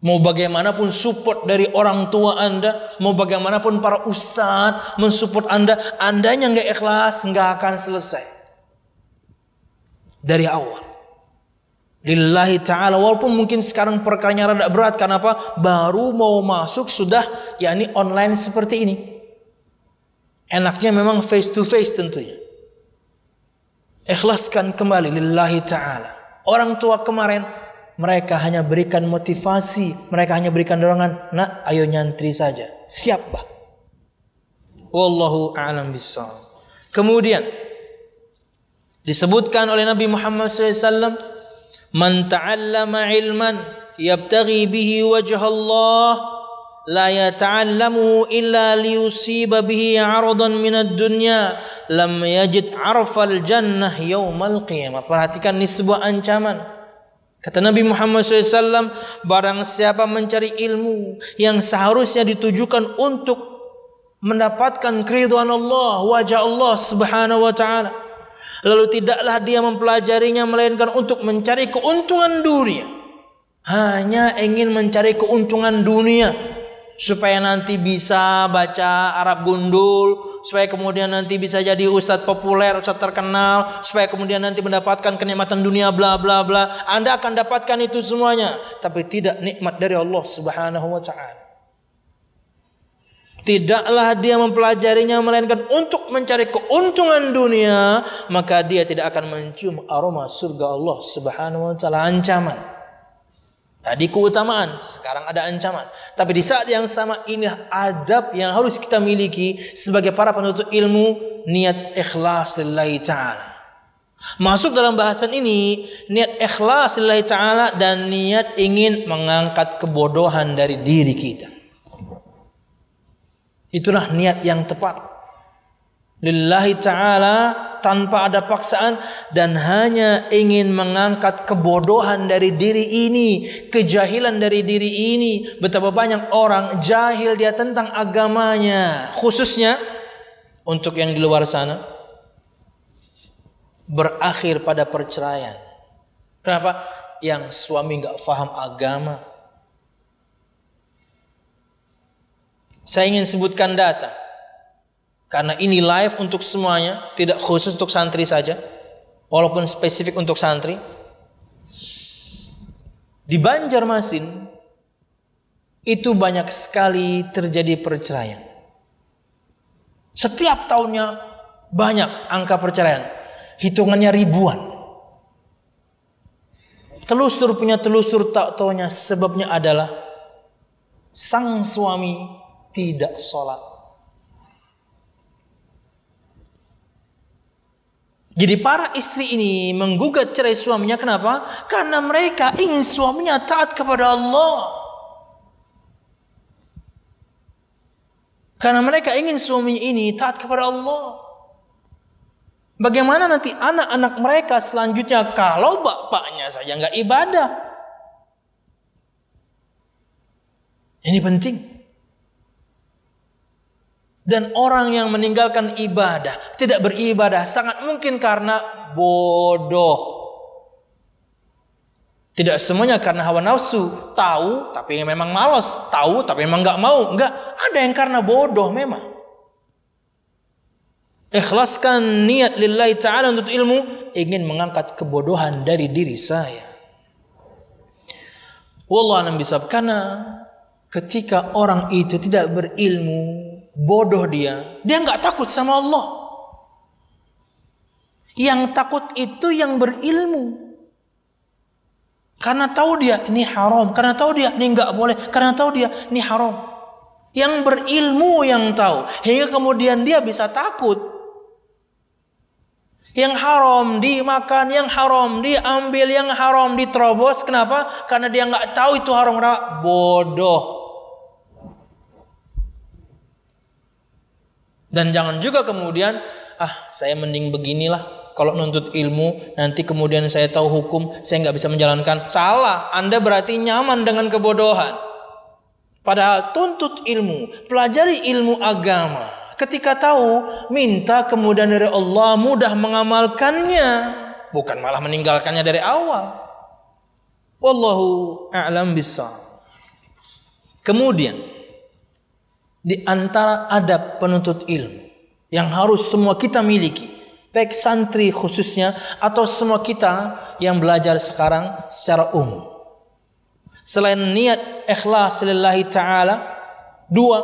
Mau bagaimanapun support dari orang tua Anda, mau bagaimanapun para ustadz mensupport Anda, Andanya nggak ikhlas, nggak akan selesai. Dari awal. Lillahi ta'ala walaupun mungkin sekarang perkaranya rada berat karena apa? Baru mau masuk sudah yakni online seperti ini. Enaknya memang face to face tentunya. Ikhlaskan kembali lillahi ta'ala. Orang tua kemarin mereka hanya berikan motivasi, mereka hanya berikan dorongan, "Nak, ayo nyantri saja." Siap, Bah. Wallahu a'lam bishawab. Kemudian disebutkan oleh Nabi Muhammad SAW Man ta'allama ilman yabtaghi bihi wajha Allah la yata'allamu illa liyusiba bihi 'aradan min ad-dunya lam yajid 'arfal jannah yaumal qiyamah. Perhatikan ini sebuah ancaman. Kata Nabi Muhammad SAW, barang siapa mencari ilmu yang seharusnya ditujukan untuk mendapatkan keridhaan Allah, wajah Allah Subhanahu wa taala Lalu tidaklah dia mempelajarinya melainkan untuk mencari keuntungan dunia. Hanya ingin mencari keuntungan dunia supaya nanti bisa baca Arab gundul, supaya kemudian nanti bisa jadi ustadz populer, ustadz terkenal, supaya kemudian nanti mendapatkan kenikmatan dunia bla bla bla. Anda akan dapatkan itu semuanya, tapi tidak nikmat dari Allah Subhanahu wa taala. Tidaklah dia mempelajarinya melainkan untuk mencari keuntungan dunia, maka dia tidak akan mencium aroma surga Allah Subhanahu wa taala ancaman. Tadi keutamaan, sekarang ada ancaman. Tapi di saat yang sama ini adab yang harus kita miliki sebagai para penuntut ilmu, niat ikhlas lillahi taala. Masuk dalam bahasan ini niat ikhlas lillahi taala dan niat ingin mengangkat kebodohan dari diri kita. Itulah niat yang tepat. Lillahi ta'ala tanpa ada paksaan dan hanya ingin mengangkat kebodohan dari diri ini, kejahilan dari diri ini. Betapa banyak orang jahil dia tentang agamanya, khususnya untuk yang di luar sana berakhir pada perceraian. Kenapa? Yang suami nggak faham agama, Saya ingin sebutkan data. Karena ini live untuk semuanya, tidak khusus untuk santri saja. Walaupun spesifik untuk santri. Di Banjarmasin itu banyak sekali terjadi perceraian. Setiap tahunnya banyak angka perceraian. Hitungannya ribuan. Telusur punya telusur tak taunya sebabnya adalah sang suami tidak sholat. Jadi para istri ini menggugat cerai suaminya kenapa? Karena mereka ingin suaminya taat kepada Allah. Karena mereka ingin suaminya ini taat kepada Allah. Bagaimana nanti anak-anak mereka selanjutnya kalau bapaknya saja nggak ibadah? Ini penting. Dan orang yang meninggalkan ibadah, tidak beribadah, sangat mungkin karena bodoh. Tidak semuanya karena hawa nafsu, tahu tapi memang malas, tahu tapi memang nggak mau, nggak. Ada yang karena bodoh memang. Ikhlaskan niat lillahi ta'ala untuk ilmu. Ingin mengangkat kebodohan dari diri saya. Wallah bisa karena ketika orang itu tidak berilmu, bodoh dia, dia nggak takut sama Allah. Yang takut itu yang berilmu. Karena tahu dia ini haram, karena tahu dia ini nggak boleh, karena tahu dia ini haram. Yang berilmu yang tahu, hingga kemudian dia bisa takut. Yang haram dimakan, yang haram diambil, yang haram diterobos. Kenapa? Karena dia nggak tahu itu haram. Bodoh. Dan jangan juga kemudian, ah saya mending beginilah. Kalau nuntut ilmu, nanti kemudian saya tahu hukum, saya nggak bisa menjalankan. Salah, Anda berarti nyaman dengan kebodohan. Padahal tuntut ilmu, pelajari ilmu agama Ketika tahu, minta kemudian dari Allah mudah mengamalkannya, bukan malah meninggalkannya dari awal. Wallahu a'lam bissawab. Kemudian di antara adab penuntut ilmu yang harus semua kita miliki, baik santri khususnya atau semua kita yang belajar sekarang secara umum. Selain niat ikhlas lillahi taala, dua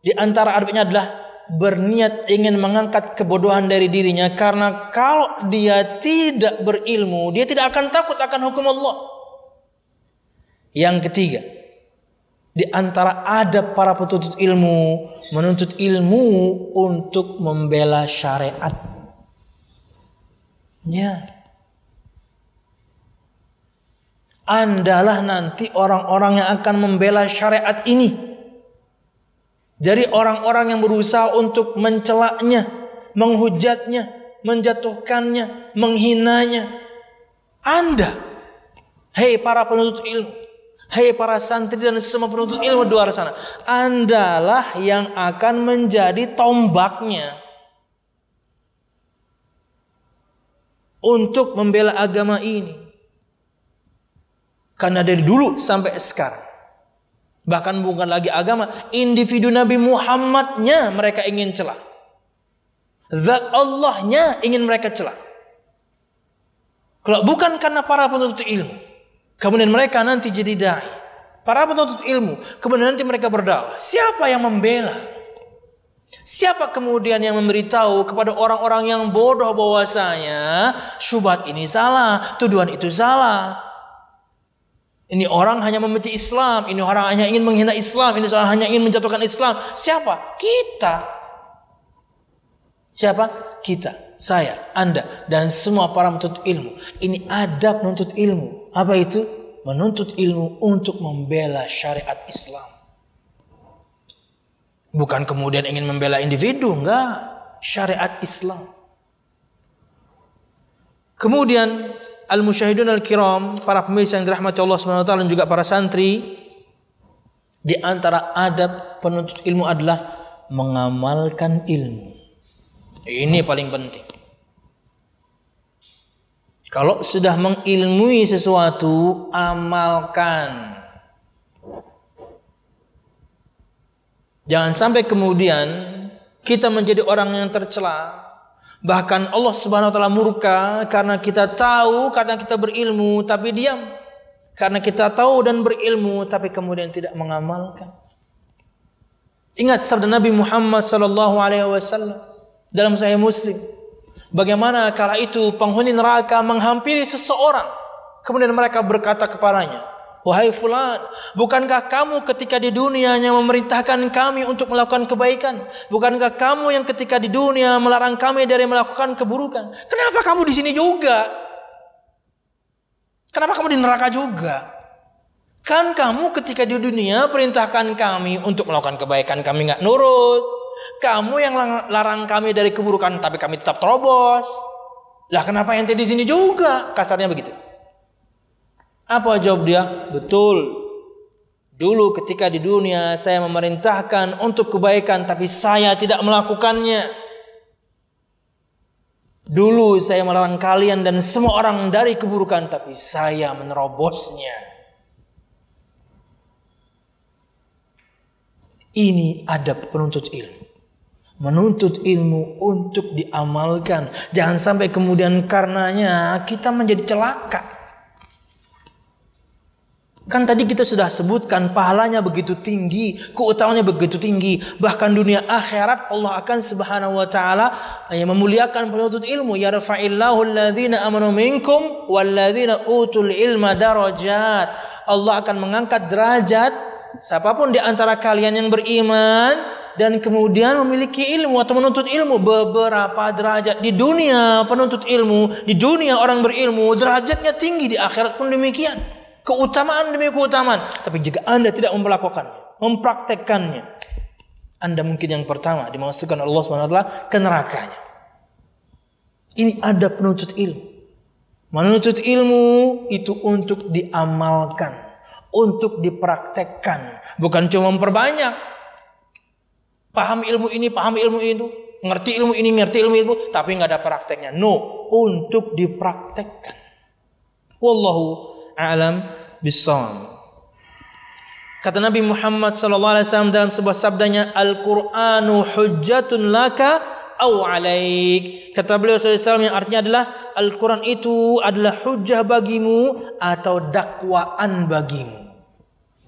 di antara adabnya adalah berniat ingin mengangkat kebodohan dari dirinya karena kalau dia tidak berilmu, dia tidak akan takut akan hukum Allah. Yang ketiga, di antara adab para penuntut ilmu, menuntut ilmu untuk membela syariat. Ya. Andalah nanti orang-orang yang akan membela syariat ini dari orang-orang yang berusaha untuk mencelaknya, menghujatnya, menjatuhkannya, menghinanya. Anda, hei para penuntut ilmu, hei para santri dan semua penuntut ilmu di luar sana, Andalah yang akan menjadi tombaknya untuk membela agama ini. Karena dari dulu sampai sekarang Bahkan bukan lagi agama, individu Nabi Muhammadnya mereka ingin celah. Zat Allahnya ingin mereka celah. Kalau bukan karena para penuntut ilmu, kemudian mereka nanti jadi dai. Para penuntut ilmu, kemudian nanti mereka berdakwah. Siapa yang membela? Siapa kemudian yang memberitahu kepada orang-orang yang bodoh bahwasanya syubhat ini salah, tuduhan itu salah, ini orang hanya membenci Islam, ini orang hanya ingin menghina Islam, ini orang hanya ingin menjatuhkan Islam. Siapa? Kita. Siapa? Kita, saya, Anda, dan semua para menuntut ilmu. Ini adab menuntut ilmu. Apa itu? Menuntut ilmu untuk membela syariat Islam. Bukan kemudian ingin membela individu, enggak. Syariat Islam. Kemudian al-musyahidun al-kiram, para pemirsa yang dirahmati Allah taala dan juga para santri, di antara adab penuntut ilmu adalah mengamalkan ilmu. Ini paling penting. Kalau sudah mengilmui sesuatu, amalkan. Jangan sampai kemudian kita menjadi orang yang tercela Bahkan Allah Subhanahu wa taala murka karena kita tahu, karena kita berilmu tapi diam. Karena kita tahu dan berilmu tapi kemudian tidak mengamalkan. Ingat sabda Nabi Muhammad sallallahu alaihi wasallam dalam Sahih Muslim. Bagaimana kala itu penghuni neraka menghampiri seseorang kemudian mereka berkata kepadanya, Wahai fulan, bukankah kamu ketika di dunia hanya memerintahkan kami untuk melakukan kebaikan? Bukankah kamu yang ketika di dunia melarang kami dari melakukan keburukan? Kenapa kamu di sini juga? Kenapa kamu di neraka juga? Kan kamu ketika di dunia perintahkan kami untuk melakukan kebaikan, kami nggak nurut. Kamu yang larang kami dari keburukan, tapi kami tetap terobos. Lah kenapa ente di sini juga? Kasarnya begitu. Apa jawab dia? Betul. Dulu ketika di dunia saya memerintahkan untuk kebaikan tapi saya tidak melakukannya. Dulu saya melarang kalian dan semua orang dari keburukan tapi saya menerobosnya. Ini adab penuntut ilmu. Menuntut ilmu untuk diamalkan. Jangan sampai kemudian karenanya kita menjadi celaka. Kan tadi kita sudah sebutkan pahalanya begitu tinggi, keutamaannya begitu tinggi. Bahkan dunia akhirat Allah akan Subhanahu wa taala yang memuliakan penuntut ilmu. Ya rafa'illahu alladhina amanu minkum walladzina utul ilma darajat. Allah akan mengangkat derajat siapa pun di antara kalian yang beriman dan kemudian memiliki ilmu atau menuntut ilmu beberapa derajat di dunia penuntut ilmu di dunia orang berilmu derajatnya tinggi di akhirat pun demikian keutamaan demi keutamaan. Tapi jika Anda tidak melakukannya, mempraktekkannya, Anda mungkin yang pertama dimasukkan Allah SWT ke nerakanya. Ini ada penuntut ilmu. Menuntut ilmu itu untuk diamalkan, untuk dipraktekkan, bukan cuma memperbanyak. Paham ilmu ini, paham ilmu itu, ngerti ilmu ini, ngerti ilmu itu, tapi nggak ada prakteknya. No, untuk dipraktekkan. Wallahu a'lam bisawab. Kata Nabi Muhammad wasallam dalam sebuah sabdanya, "Al-Qur'anu hujjatun laka au alaik." Kata beliau sallallahu yang artinya adalah Al-Qur'an itu adalah hujjah bagimu atau dakwaan bagimu.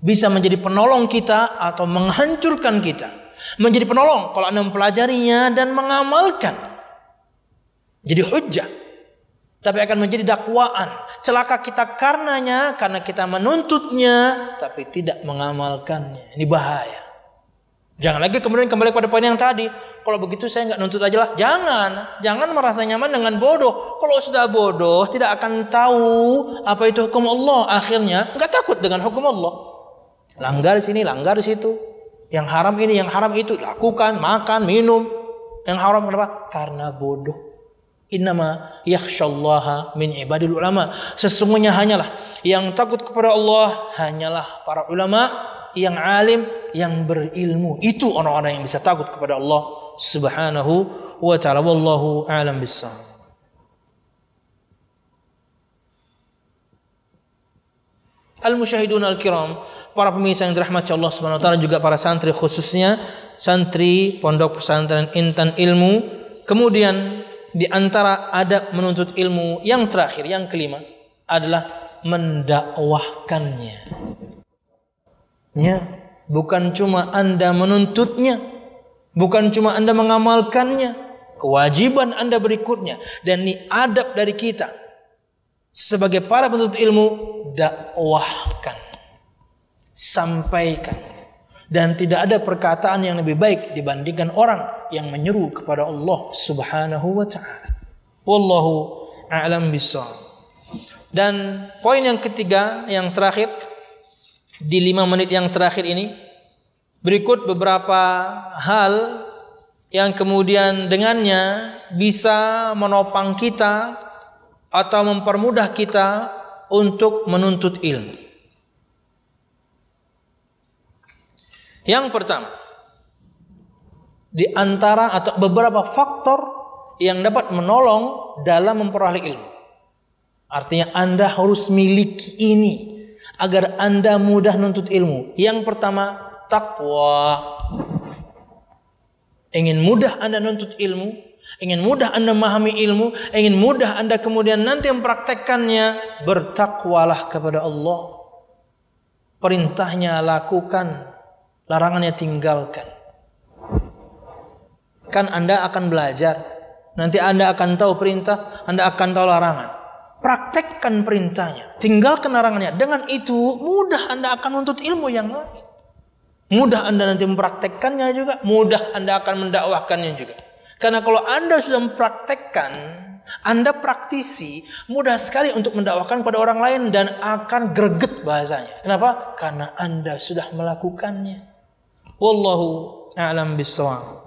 Bisa menjadi penolong kita atau menghancurkan kita. Menjadi penolong kalau Anda mempelajarinya dan mengamalkan. Jadi hujjah tapi akan menjadi dakwaan. Celaka kita karenanya, karena kita menuntutnya, tapi tidak mengamalkannya. Ini bahaya. Jangan lagi kemudian kembali pada poin yang tadi. Kalau begitu saya nggak nuntut aja lah. Jangan, jangan merasa nyaman dengan bodoh. Kalau sudah bodoh, tidak akan tahu apa itu hukum Allah. Akhirnya nggak takut dengan hukum Allah. Langgar di sini, langgar di situ. Yang haram ini, yang haram itu, lakukan, makan, minum. Yang haram kenapa? Karena bodoh. Innama yakhshallaha min ibadil ulama. Sesungguhnya hanyalah yang takut kepada Allah hanyalah para ulama yang alim, yang berilmu. Itu orang-orang yang bisa takut kepada Allah Subhanahu wa taala. Wallahu a'lam bissawab. Al-musyahidun al-kiram, para pemirsa yang dirahmati Allah Subhanahu wa taala juga para santri khususnya santri pondok pesantren Intan Ilmu. Kemudian di antara adab menuntut ilmu yang terakhir, yang kelima adalah mendakwahkannya. Ya, bukan cuma Anda menuntutnya, bukan cuma Anda mengamalkannya, kewajiban Anda berikutnya dan ini adab dari kita sebagai para penuntut ilmu dakwahkan. Sampaikan dan tidak ada perkataan yang lebih baik dibandingkan orang yang menyeru kepada Allah Subhanahu wa taala. Wallahu a'lam bissawab. Dan poin yang ketiga yang terakhir di lima menit yang terakhir ini berikut beberapa hal yang kemudian dengannya bisa menopang kita atau mempermudah kita untuk menuntut ilmu. Yang pertama, di antara atau beberapa faktor yang dapat menolong dalam memperoleh ilmu. Artinya Anda harus miliki ini agar Anda mudah nuntut ilmu. Yang pertama, takwa. Ingin mudah Anda nuntut ilmu, ingin mudah Anda memahami ilmu, ingin mudah Anda kemudian nanti mempraktekkannya, bertakwalah kepada Allah. perintahnya lakukan, larangannya tinggalkan. Kan Anda akan belajar, nanti Anda akan tahu perintah, Anda akan tahu larangan. Praktekkan perintahnya, tinggalkan larangannya. Dengan itu mudah Anda akan menuntut ilmu yang lain. Mudah Anda nanti mempraktekkannya juga, mudah Anda akan mendakwahkannya juga. Karena kalau Anda sudah mempraktekkan, anda praktisi, mudah sekali untuk mendakwahkan pada orang lain dan akan greget bahasanya. Kenapa? Karena Anda sudah melakukannya. Wallahu a'lam bishawab.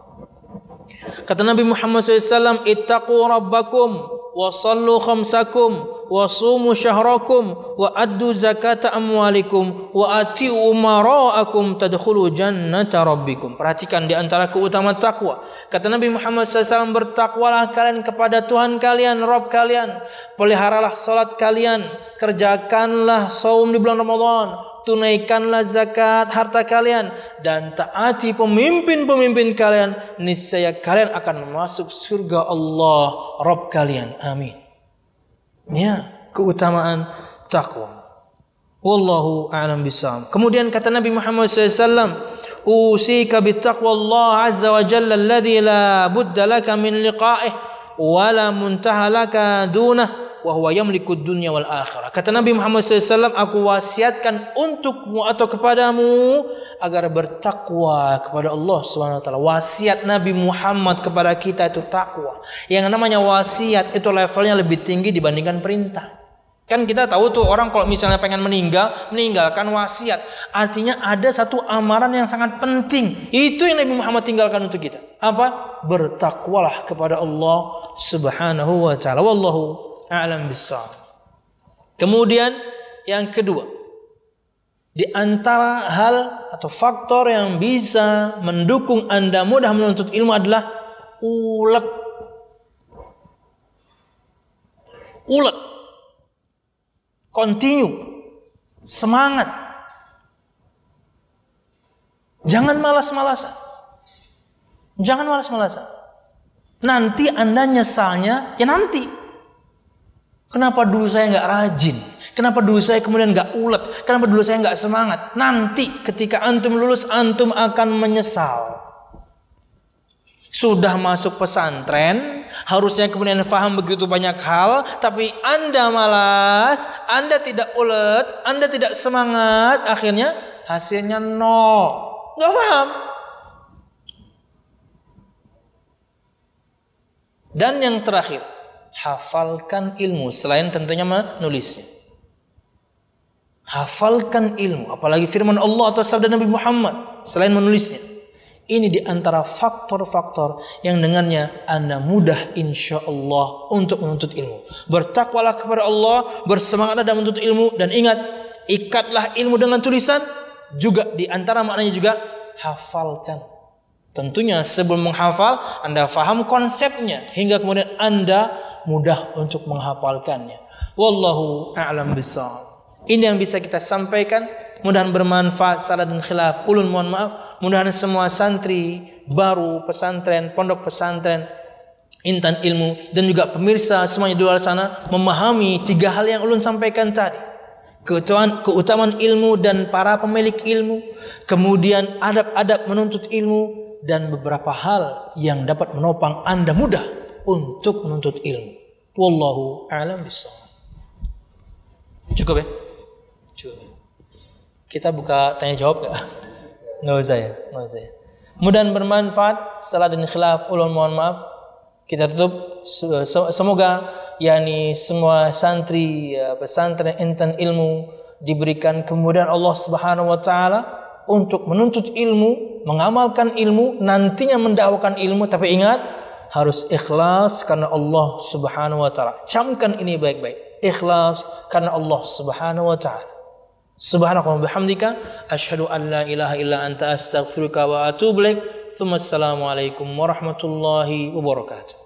Kata Nabi Muhammad SAW, Ittaqu rabbakum wa sallu khamsakum wa sumu syahrakum wa addu zakata amwalikum wa ati umara'akum tadkhulu jannata rabbikum. Perhatikan di antara keutamaan takwa. Kata Nabi Muhammad SAW, bertakwalah kalian kepada Tuhan kalian, Rabb kalian. Peliharalah salat kalian, kerjakanlah saum di bulan Ramadan, tunaikanlah zakat harta kalian dan taati pemimpin-pemimpin kalian niscaya kalian akan masuk surga Allah Rabb kalian. Amin. Ya keutamaan takwa. Wallahu a'lam bisawab kemudian kata Nabi Muhammad SAW usika bittaqwa Allah azza wa jalla alladhi la budda laka min liqa'ih wa la muntaha laka dunah wa huwa yamliku dunya wal akhirah. Kata Nabi Muhammad SAW, aku wasiatkan untukmu atau kepadamu agar bertakwa kepada Allah Subhanahu wa taala. Wasiat Nabi Muhammad kepada kita itu takwa. Yang namanya wasiat itu levelnya lebih tinggi dibandingkan perintah. Kan kita tahu tuh orang kalau misalnya pengen meninggal, meninggalkan wasiat. Artinya ada satu amaran yang sangat penting. Itu yang Nabi Muhammad tinggalkan untuk kita. Apa? Bertakwalah kepada Allah Subhanahu wa taala. Wallahu a'lam bissawab. Kemudian yang kedua, di antara hal atau faktor yang bisa mendukung Anda mudah menuntut ilmu adalah ulet. Ulet. Continue. Semangat. Jangan malas-malasan. Jangan malas-malasan. Nanti Anda nyesalnya ya nanti. Kenapa dulu saya nggak rajin? Kenapa dulu saya kemudian nggak ulet? Kenapa dulu saya nggak semangat? Nanti ketika antum lulus, antum akan menyesal. Sudah masuk pesantren, harusnya kemudian faham begitu banyak hal, tapi Anda malas, Anda tidak ulet, Anda tidak semangat, akhirnya hasilnya nol. Nggak paham. Dan yang terakhir, hafalkan ilmu selain tentunya menulisnya. Hafalkan ilmu, apalagi firman Allah atau sabda Nabi Muhammad selain menulisnya. Ini di antara faktor-faktor yang dengannya Anda mudah insya Allah untuk menuntut ilmu. Bertakwalah kepada Allah, bersemangatlah dalam menuntut ilmu dan ingat, ikatlah ilmu dengan tulisan juga di antara maknanya juga hafalkan. Tentunya sebelum menghafal Anda faham konsepnya hingga kemudian Anda mudah untuk menghafalkannya. Wallahu a'lam bishawab. Ini yang bisa kita sampaikan. Mudahan bermanfaat salah dan khilaf. Ulun mohon maaf. Mudahan semua santri baru pesantren, pondok pesantren, intan ilmu dan juga pemirsa semuanya di luar sana memahami tiga hal yang ulun sampaikan tadi. Keutamaan, keutamaan ilmu dan para pemilik ilmu, kemudian adab-adab menuntut ilmu dan beberapa hal yang dapat menopang Anda mudah untuk menuntut ilmu. Wallahu a'lam bishawab. Cukup ya? Cukup. Kita buka tanya jawab gak? Nggak usah ya, nggak usah ya. Mudah bermanfaat. Salah dan khilaf, ulun mohon maaf. Kita tutup. Semoga yakni semua santri pesantren intan ilmu diberikan kemudahan Allah Subhanahu wa taala untuk menuntut ilmu, mengamalkan ilmu, nantinya mendakwakan ilmu tapi ingat harus ikhlas karena Allah Subhanahu wa taala. Camkan ini baik-baik. Ikhlas karena Allah Subhanahu wa taala. Subhanaka wa bihamdika asyhadu an la ilaha illa anta astaghfiruka wa atubu ilaik. Assalamualaikum warahmatullahi wabarakatuh.